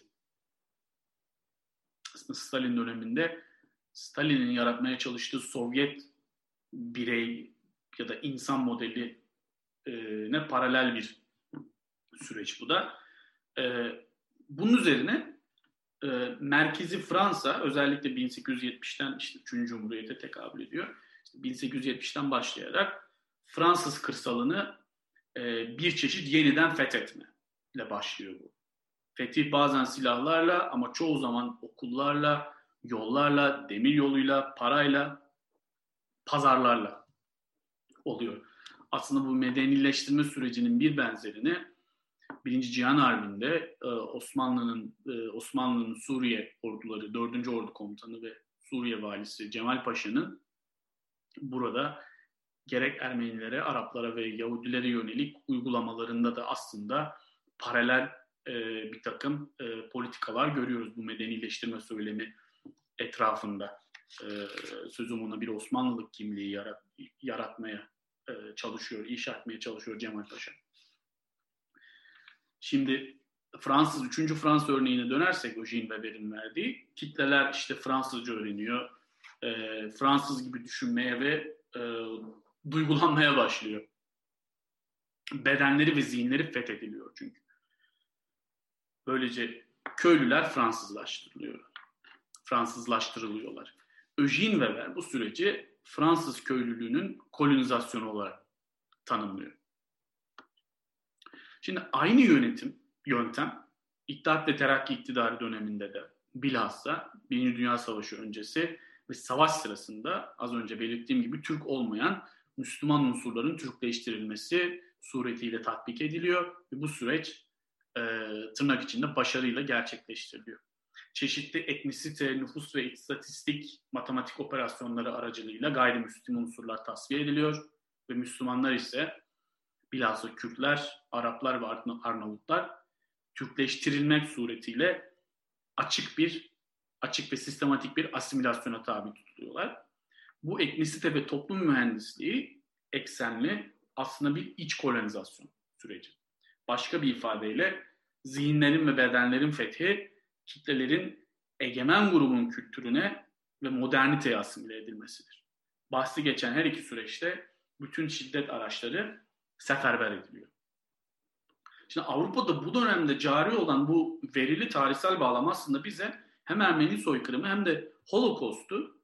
Aslında Stalin döneminde Stalin'in yaratmaya çalıştığı Sovyet birey ya da insan modeli ne paralel bir süreç bu da. E, bunun üzerine e, merkezi Fransa özellikle 1870'ten işte 3. Cumhuriyet'e tekabül ediyor. İşte 1870'ten başlayarak Fransız kırsalını e, bir çeşit yeniden fethetme ile başlıyor bu. Fetih bazen silahlarla ama çoğu zaman okullarla, yollarla, demir yoluyla, parayla, pazarlarla oluyor. Aslında bu medenileştirme sürecinin bir benzerini Birinci Cihan Harbi'nde e, Osmanlı'nın e, Osmanlı'nın Suriye orduları 4. Ordu Komutanı ve Suriye valisi Cemal Paşa'nın burada gerek Ermenilere, Araplara ve Yahudilere yönelik uygulamalarında da aslında paralel e, bir takım politikalar görüyoruz bu medenileştirme söylemi etrafında. E, sözüm ona bir Osmanlılık kimliği yarat, yaratmaya çalışıyor, inşa etmeye çalışıyor Cemal Paşa. Şimdi Fransız, 3. Fransız örneğine dönersek Jean Weber'in verdiği, kitleler işte Fransızca öğreniyor, e, Fransız gibi düşünmeye ve e, duygulanmaya başlıyor. Bedenleri ve zihinleri fethediliyor çünkü. Böylece köylüler Fransızlaştırılıyor. Fransızlaştırılıyorlar. Eugene Weber bu süreci Fransız köylülüğünün kolonizasyonu olarak tanımlıyor. Şimdi aynı yönetim, yöntem İttihat ve Terakki iktidarı döneminde de bilhassa Birinci Dünya Savaşı öncesi ve savaş sırasında az önce belirttiğim gibi Türk olmayan Müslüman unsurların Türkleştirilmesi suretiyle tatbik ediliyor ve bu süreç e, tırnak içinde başarıyla gerçekleştiriliyor. Çeşitli etnisite, nüfus ve istatistik matematik operasyonları aracılığıyla gayrimüslim unsurlar tasfiye ediliyor ve Müslümanlar ise bilhassa Kürtler, Araplar ve Arnavutlar Türkleştirilmek suretiyle açık bir açık ve sistematik bir asimilasyona tabi tutuluyorlar. Bu etnisite ve toplum mühendisliği eksenli aslında bir iç kolonizasyon süreci. Başka bir ifadeyle zihinlerin ve bedenlerin fethi kitlelerin egemen grubun kültürüne ve moderniteye asimile edilmesidir. Bahsi geçen her iki süreçte bütün şiddet araçları seferber ediliyor. Şimdi Avrupa'da bu dönemde cari olan bu verili tarihsel bağlam aslında bize hem Ermeni soykırımı hem de Holocaust'u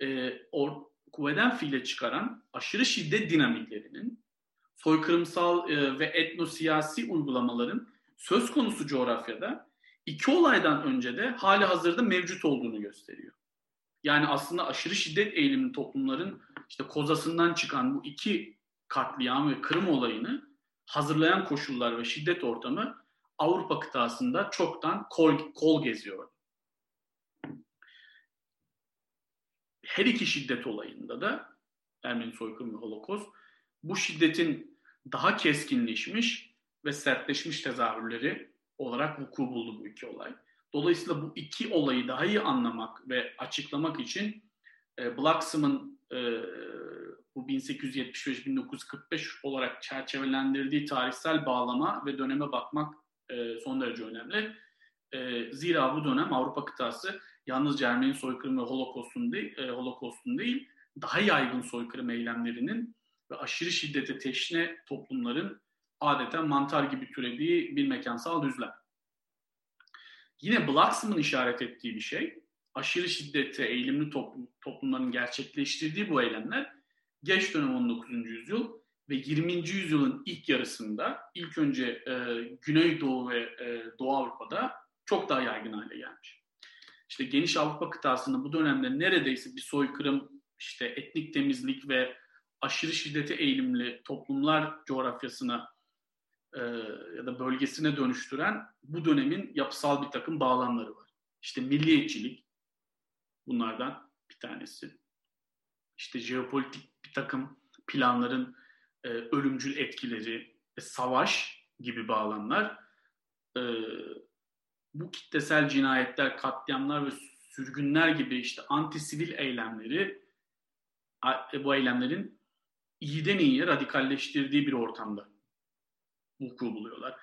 e, or, kuvveden fiile çıkaran aşırı şiddet dinamiklerinin soykırımsal e, ve etnosiyasi uygulamaların söz konusu coğrafyada iki olaydan önce de hali hazırda mevcut olduğunu gösteriyor. Yani aslında aşırı şiddet eğilimli toplumların işte kozasından çıkan bu iki katliam ve kırım olayını hazırlayan koşullar ve şiddet ortamı Avrupa kıtasında çoktan kol, kol geziyor. Her iki şiddet olayında da Ermeni soykırımı ve Holokost bu şiddetin daha keskinleşmiş ve sertleşmiş tezahürleri olarak vuku buldu bu iki olay. Dolayısıyla bu iki olayı daha iyi anlamak ve açıklamak için e, Blacksom'ın e, bu 1875-1945 olarak çerçevelendirdiği tarihsel bağlama ve döneme bakmak e, son derece önemli. E, zira bu dönem Avrupa kıtası yalnızca Ermeni soykırımı ve Holokost'un değil, e, Holokost'un değil daha yaygın soykırım eylemlerinin ve aşırı şiddete teşne toplumların adeta mantar gibi türediği bir mekansal düzlem. Yine Blacksom'un işaret ettiği bir şey, aşırı şiddete eğilimli toplum, toplumların gerçekleştirdiği bu eylemler geç dönem 19. yüzyıl ve 20. yüzyılın ilk yarısında ilk önce e, Güneydoğu ve e, Doğu Avrupa'da çok daha yaygın hale gelmiş. İşte geniş Avrupa kıtasında bu dönemde neredeyse bir soykırım, işte etnik temizlik ve aşırı şiddete eğilimli toplumlar coğrafyasına e, ya da bölgesine dönüştüren bu dönemin yapısal bir takım bağlamları var. İşte milliyetçilik bunlardan bir tanesi. İşte jeopolitik bir takım planların e, ölümcül etkileri ve savaş gibi bağlamlar e, bu kitlesel cinayetler, katliamlar ve sürgünler gibi işte anti sivil eylemleri bu eylemlerin iyiden iyiye radikalleştirdiği bir ortamda vuku buluyorlar.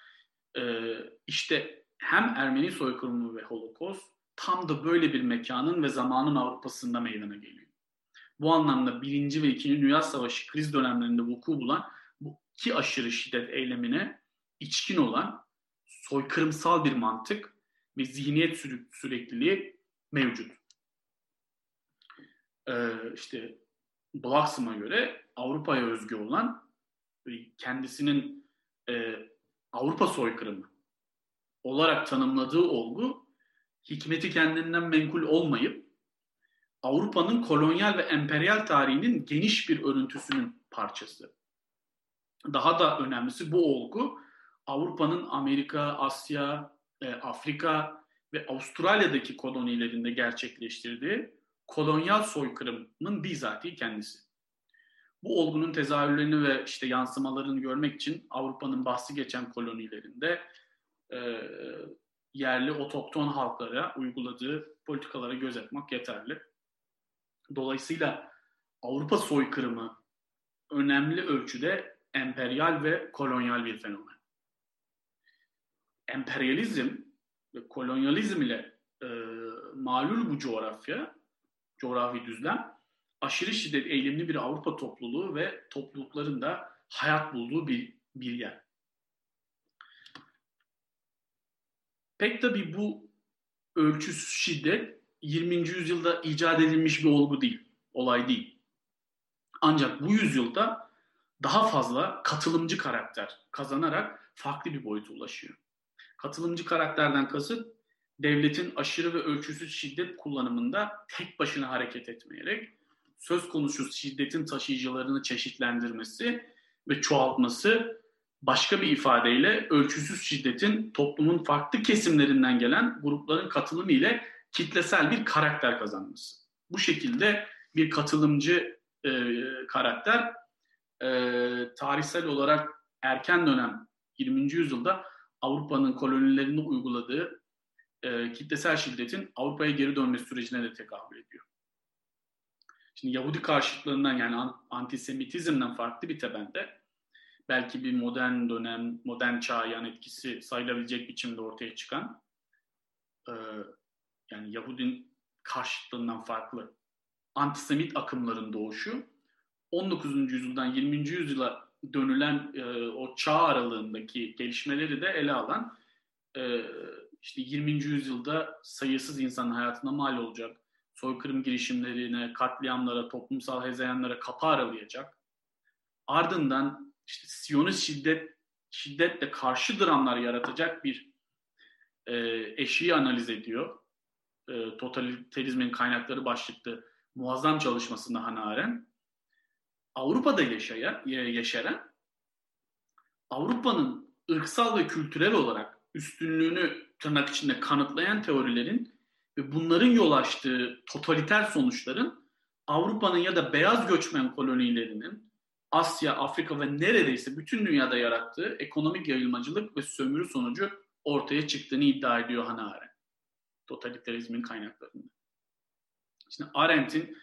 Ee, işte hem Ermeni soykırımı ve Holocaust tam da böyle bir mekanın ve zamanın Avrupa'sında meydana geliyor. Bu anlamda birinci ve ikinci Dünya Savaşı kriz dönemlerinde vuku bulan bu iki aşırı şiddet eylemine içkin olan soykırımsal bir mantık ve zihniyet sü- sürekliliği mevcut. Ee, işte Blacksom'a göre Avrupa'ya özgü olan kendisinin e, Avrupa soykırımı olarak tanımladığı olgu hikmeti kendinden menkul olmayıp Avrupa'nın kolonyal ve emperyal tarihinin geniş bir örüntüsünün parçası. Daha da önemlisi bu olgu Avrupa'nın Amerika, Asya, e, Afrika ve Avustralya'daki kolonilerinde gerçekleştirdiği kolonyal soykırımın bizatihi kendisi. Bu olgunun tezahürlerini ve işte yansımalarını görmek için Avrupa'nın bahsi geçen kolonilerinde e, yerli otokton halklara uyguladığı politikalara göz atmak yeterli. Dolayısıyla Avrupa soykırımı önemli ölçüde emperyal ve kolonyal bir fenomen. Emperyalizm ve kolonyalizm ile e, malul bu coğrafya, coğrafi düzlem aşırı şiddet eğilimli bir Avrupa topluluğu ve toplulukların da hayat bulduğu bir, bir yer. Pek tabii bu ölçüsüz şiddet 20. yüzyılda icat edilmiş bir olgu değil, olay değil. Ancak bu yüzyılda daha fazla katılımcı karakter kazanarak farklı bir boyuta ulaşıyor. Katılımcı karakterden kasıt devletin aşırı ve ölçüsüz şiddet kullanımında tek başına hareket etmeyerek söz konusu şiddetin taşıyıcılarını çeşitlendirmesi ve çoğaltması başka bir ifadeyle ölçüsüz şiddetin toplumun farklı kesimlerinden gelen grupların katılımı ile kitlesel bir karakter kazanması. Bu şekilde bir katılımcı e, karakter e, tarihsel olarak erken dönem 20. yüzyılda Avrupa'nın kolonilerinde uyguladığı e, kitlesel şiddetin Avrupa'ya geri dönme sürecine de tekabül ediyor. Şimdi Yahudi karşıtlığından yani antisemitizmden farklı bir tebende belki bir modern dönem, modern çağ yan etkisi sayılabilecek biçimde ortaya çıkan e, yani Yahudin karşıtlığından farklı antisemit akımların doğuşu 19. yüzyıldan 20. yüzyıla dönülen e, o çağ aralığındaki gelişmeleri de ele alan e, işte 20. yüzyılda sayısız insanın hayatına mal olacak, soykırım girişimlerine, katliamlara, toplumsal hezeyanlara kapı aralayacak. Ardından işte Siyonist şiddet şiddetle karşı dramlar yaratacak bir e, eşiği analiz ediyor. E, totaliterizmin kaynakları başlıklı muazzam çalışmasında Hannah Arendt. Avrupa'da yaşayan, yaşayan Avrupa'nın ırksal ve kültürel olarak üstünlüğünü tırnak içinde kanıtlayan teorilerin ve bunların yol açtığı totaliter sonuçların Avrupa'nın ya da beyaz göçmen kolonilerinin Asya, Afrika ve neredeyse bütün dünyada yarattığı ekonomik yayılmacılık ve sömürü sonucu ortaya çıktığını iddia ediyor Hannah Arendt. Totaliterizmin kaynaklarında. Şimdi Arendt'in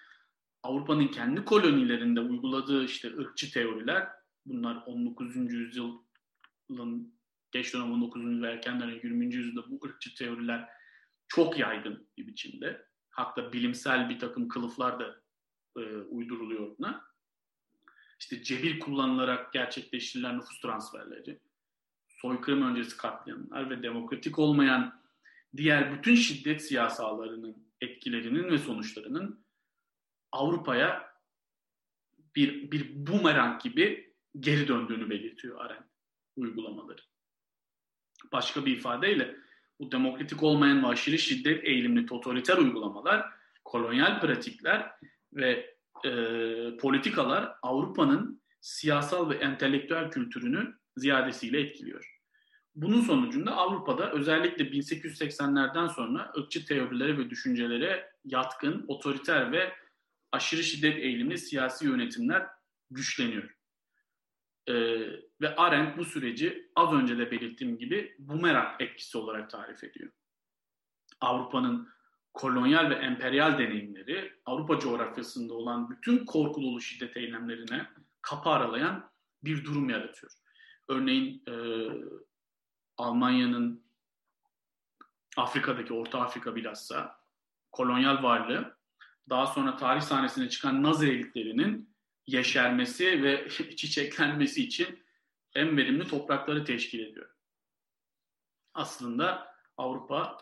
Avrupa'nın kendi kolonilerinde uyguladığı işte ırkçı teoriler bunlar 19. yüzyılın geç dönem 19. ve erken dönem 20. yüzyılda bu ırkçı teoriler çok yaygın bir biçimde. Hatta bilimsel bir takım kılıflar da e, uyduruluyor buna. İşte cebir kullanılarak gerçekleştirilen nüfus transferleri, soykırım öncesi katliamlar ve demokratik olmayan diğer bütün şiddet siyasalarının etkilerinin ve sonuçlarının Avrupa'ya bir, bir bumerang gibi geri döndüğünü belirtiyor Arendt uygulamaları. Başka bir ifadeyle bu demokratik olmayan ve aşırı şiddet eğilimli totaliter uygulamalar, kolonyal pratikler ve e, politikalar Avrupa'nın siyasal ve entelektüel kültürünü ziyadesiyle etkiliyor. Bunun sonucunda Avrupa'da özellikle 1880'lerden sonra ırkçı teorilere ve düşüncelere yatkın, otoriter ve aşırı şiddet eğilimli siyasi yönetimler güçleniyor. Ee, ve Arendt bu süreci az önce de belirttiğim gibi bumerang etkisi olarak tarif ediyor. Avrupa'nın kolonyal ve emperyal deneyimleri Avrupa coğrafyasında olan bütün korkululu şiddet eylemlerine kapı aralayan bir durum yaratıyor. Örneğin e, Almanya'nın Afrika'daki, Orta Afrika bilhassa kolonyal varlığı daha sonra tarih sahnesine çıkan Nazi elitlerinin yeşermesi ve <laughs> çiçeklenmesi için en verimli toprakları teşkil ediyor. Aslında Avrupa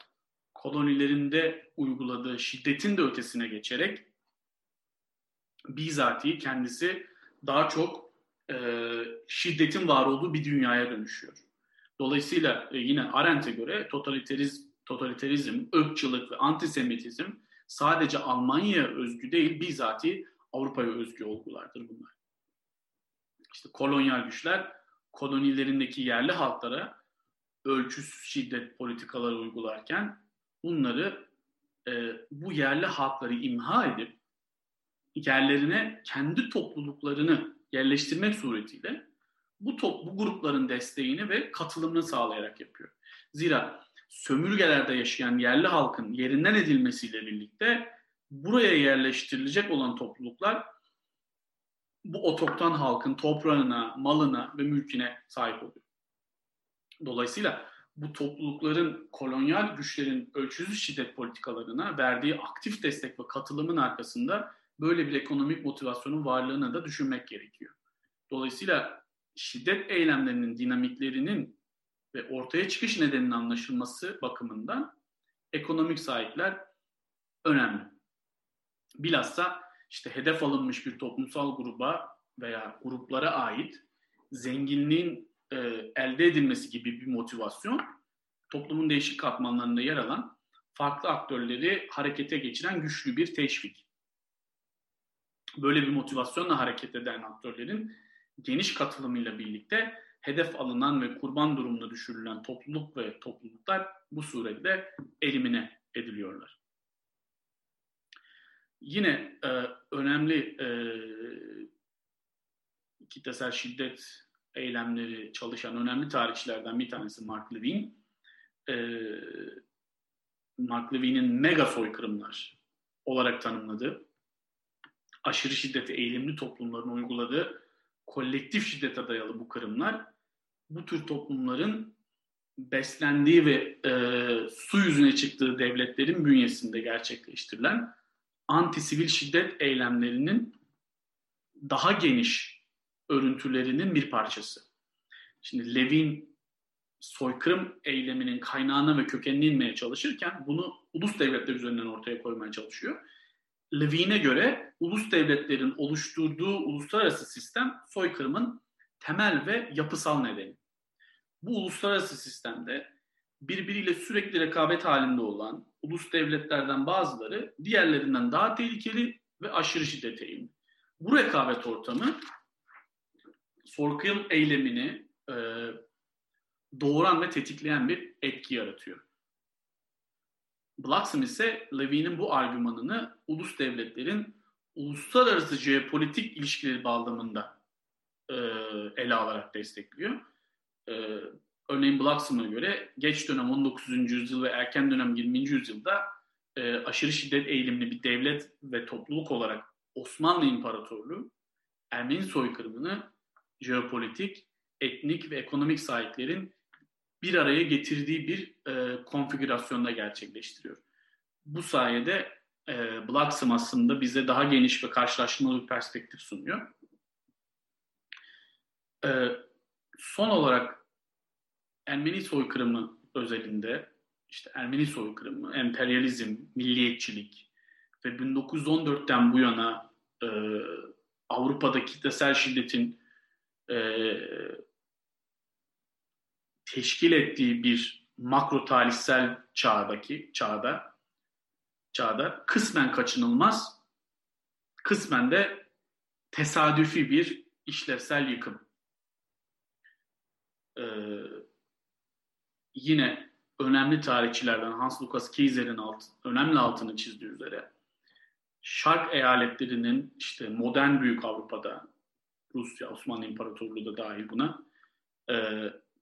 kolonilerinde uyguladığı şiddetin de ötesine geçerek bizatihi kendisi daha çok e, şiddetin var olduğu bir dünyaya dönüşüyor. Dolayısıyla e, yine Arendt'e göre totaliterizm, totaliterizm, ırkçılık ve antisemitizm sadece Almanya'ya özgü değil, bizatihi Avrupa'ya özgü olgulardır bunlar. İşte kolonyal güçler kolonilerindeki yerli halklara ölçüsüz şiddet politikaları uygularken bunları e, bu yerli halkları imha edip yerlerine kendi topluluklarını yerleştirmek suretiyle bu, top, bu grupların desteğini ve katılımını sağlayarak yapıyor. Zira sömürgelerde yaşayan yerli halkın yerinden edilmesiyle birlikte buraya yerleştirilecek olan topluluklar bu otoktan halkın toprağına, malına ve mülküne sahip oluyor. Dolayısıyla bu toplulukların kolonyal güçlerin ölçüsüz şiddet politikalarına verdiği aktif destek ve katılımın arkasında böyle bir ekonomik motivasyonun varlığını da düşünmek gerekiyor. Dolayısıyla şiddet eylemlerinin dinamiklerinin ve ortaya çıkış nedeninin anlaşılması bakımından ekonomik sahipler önemli. Bilhassa işte hedef alınmış bir toplumsal gruba veya gruplara ait zenginliğin e, elde edilmesi gibi bir motivasyon toplumun değişik katmanlarında yer alan farklı aktörleri harekete geçiren güçlü bir teşvik. Böyle bir motivasyonla hareket eden aktörlerin geniş katılımıyla birlikte hedef alınan ve kurban durumuna düşürülen topluluk ve topluluklar bu surette elimine ediliyorlar. Yine e, önemli e, kitlesel şiddet eylemleri çalışan önemli tarihçilerden bir tanesi Mark Levin. E, Mark Levin'in mega soykırımlar olarak tanımladığı, aşırı şiddete eğilimli toplumların uyguladığı kolektif şiddete dayalı bu kırımlar bu tür toplumların beslendiği ve e, su yüzüne çıktığı devletlerin bünyesinde gerçekleştirilen anti sivil şiddet eylemlerinin daha geniş örüntülerinin bir parçası. Şimdi Levin soykırım eyleminin kaynağına ve kökenine inmeye çalışırken bunu ulus devletler üzerinden ortaya koymaya çalışıyor. Levine'e göre ulus devletlerin oluşturduğu uluslararası sistem soykırımın temel ve yapısal nedeni. Bu uluslararası sistemde birbiriyle sürekli rekabet halinde olan ulus devletlerden bazıları diğerlerinden daha tehlikeli ve aşırı şiddete eğilimli. Bu rekabet ortamı soykırım eylemini e, doğuran ve tetikleyen bir etki yaratıyor. Blackson ise Levine'in bu argümanını ulus devletlerin uluslararası jeopolitik ilişkileri bağlamında e, ele alarak destekliyor. E, örneğin Blackson'a göre geç dönem 19. yüzyıl ve erken dönem 20. yüzyılda e, aşırı şiddet eğilimli bir devlet ve topluluk olarak Osmanlı İmparatorluğu Ermeni soykırımını jeopolitik, etnik ve ekonomik sahiplerin bir araya getirdiği bir e, konfigürasyonda gerçekleştiriyor. Bu sayede e, Blacksum aslında bize daha geniş ve karşılaştırmalı bir perspektif sunuyor. E, son olarak Ermeni soykırımı özelinde işte Ermeni soykırımı, emperyalizm, milliyetçilik ve 1914'ten bu yana e, Avrupa'da kitlesel şiddetin e, teşkil ettiği bir makro tarihsel çağdaki çağda çağda kısmen kaçınılmaz, kısmen de tesadüfi bir işlevsel yıkım. Ee, yine önemli tarihçilerden Hans Lukas Kaiser'in alt, önemli altını çizdiği üzere Şark eyaletlerinin işte modern büyük Avrupa'da Rusya, Osmanlı İmparatorluğu da dahil buna e,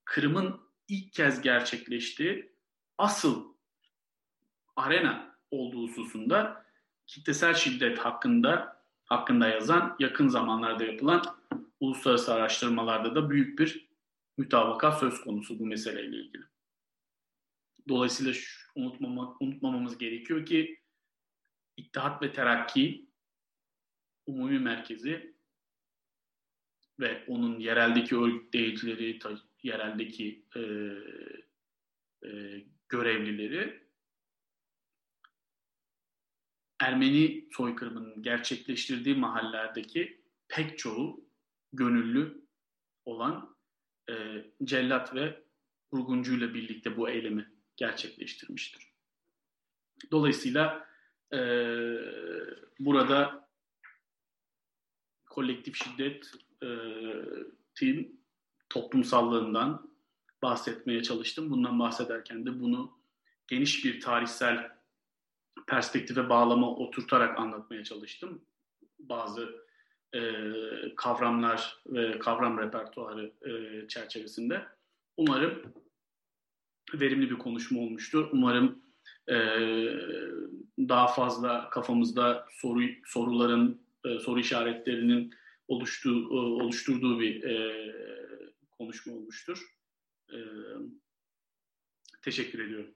Kırım'ın ilk kez gerçekleştiği asıl arena olduğu hususunda kitlesel şiddet hakkında hakkında yazan yakın zamanlarda yapılan uluslararası araştırmalarda da büyük bir mütabakat söz konusu bu meseleyle ilgili. Dolayısıyla unutmama, unutmamamız gerekiyor ki İttihat ve Terakki umumi merkezi ve onun yereldeki örgütleyicileri, yereldeki e, e, görevlileri Ermeni soykırımının gerçekleştirdiği mahallelerdeki pek çoğu gönüllü olan e, cellat ve vurguncuyla birlikte bu eylemi gerçekleştirmiştir. Dolayısıyla e, burada kolektif şiddet e, toplumsallığından bahsetmeye çalıştım. Bundan bahsederken de bunu geniş bir tarihsel perspektife bağlama oturtarak anlatmaya çalıştım. Bazı e, kavramlar ve kavram repertuarı e, çerçevesinde. Umarım verimli bir konuşma olmuştur. Umarım e, daha fazla kafamızda soru soruların, e, soru işaretlerinin oluştuğu, e, oluşturduğu bir e, konuşma olmuştur. E, teşekkür ediyorum.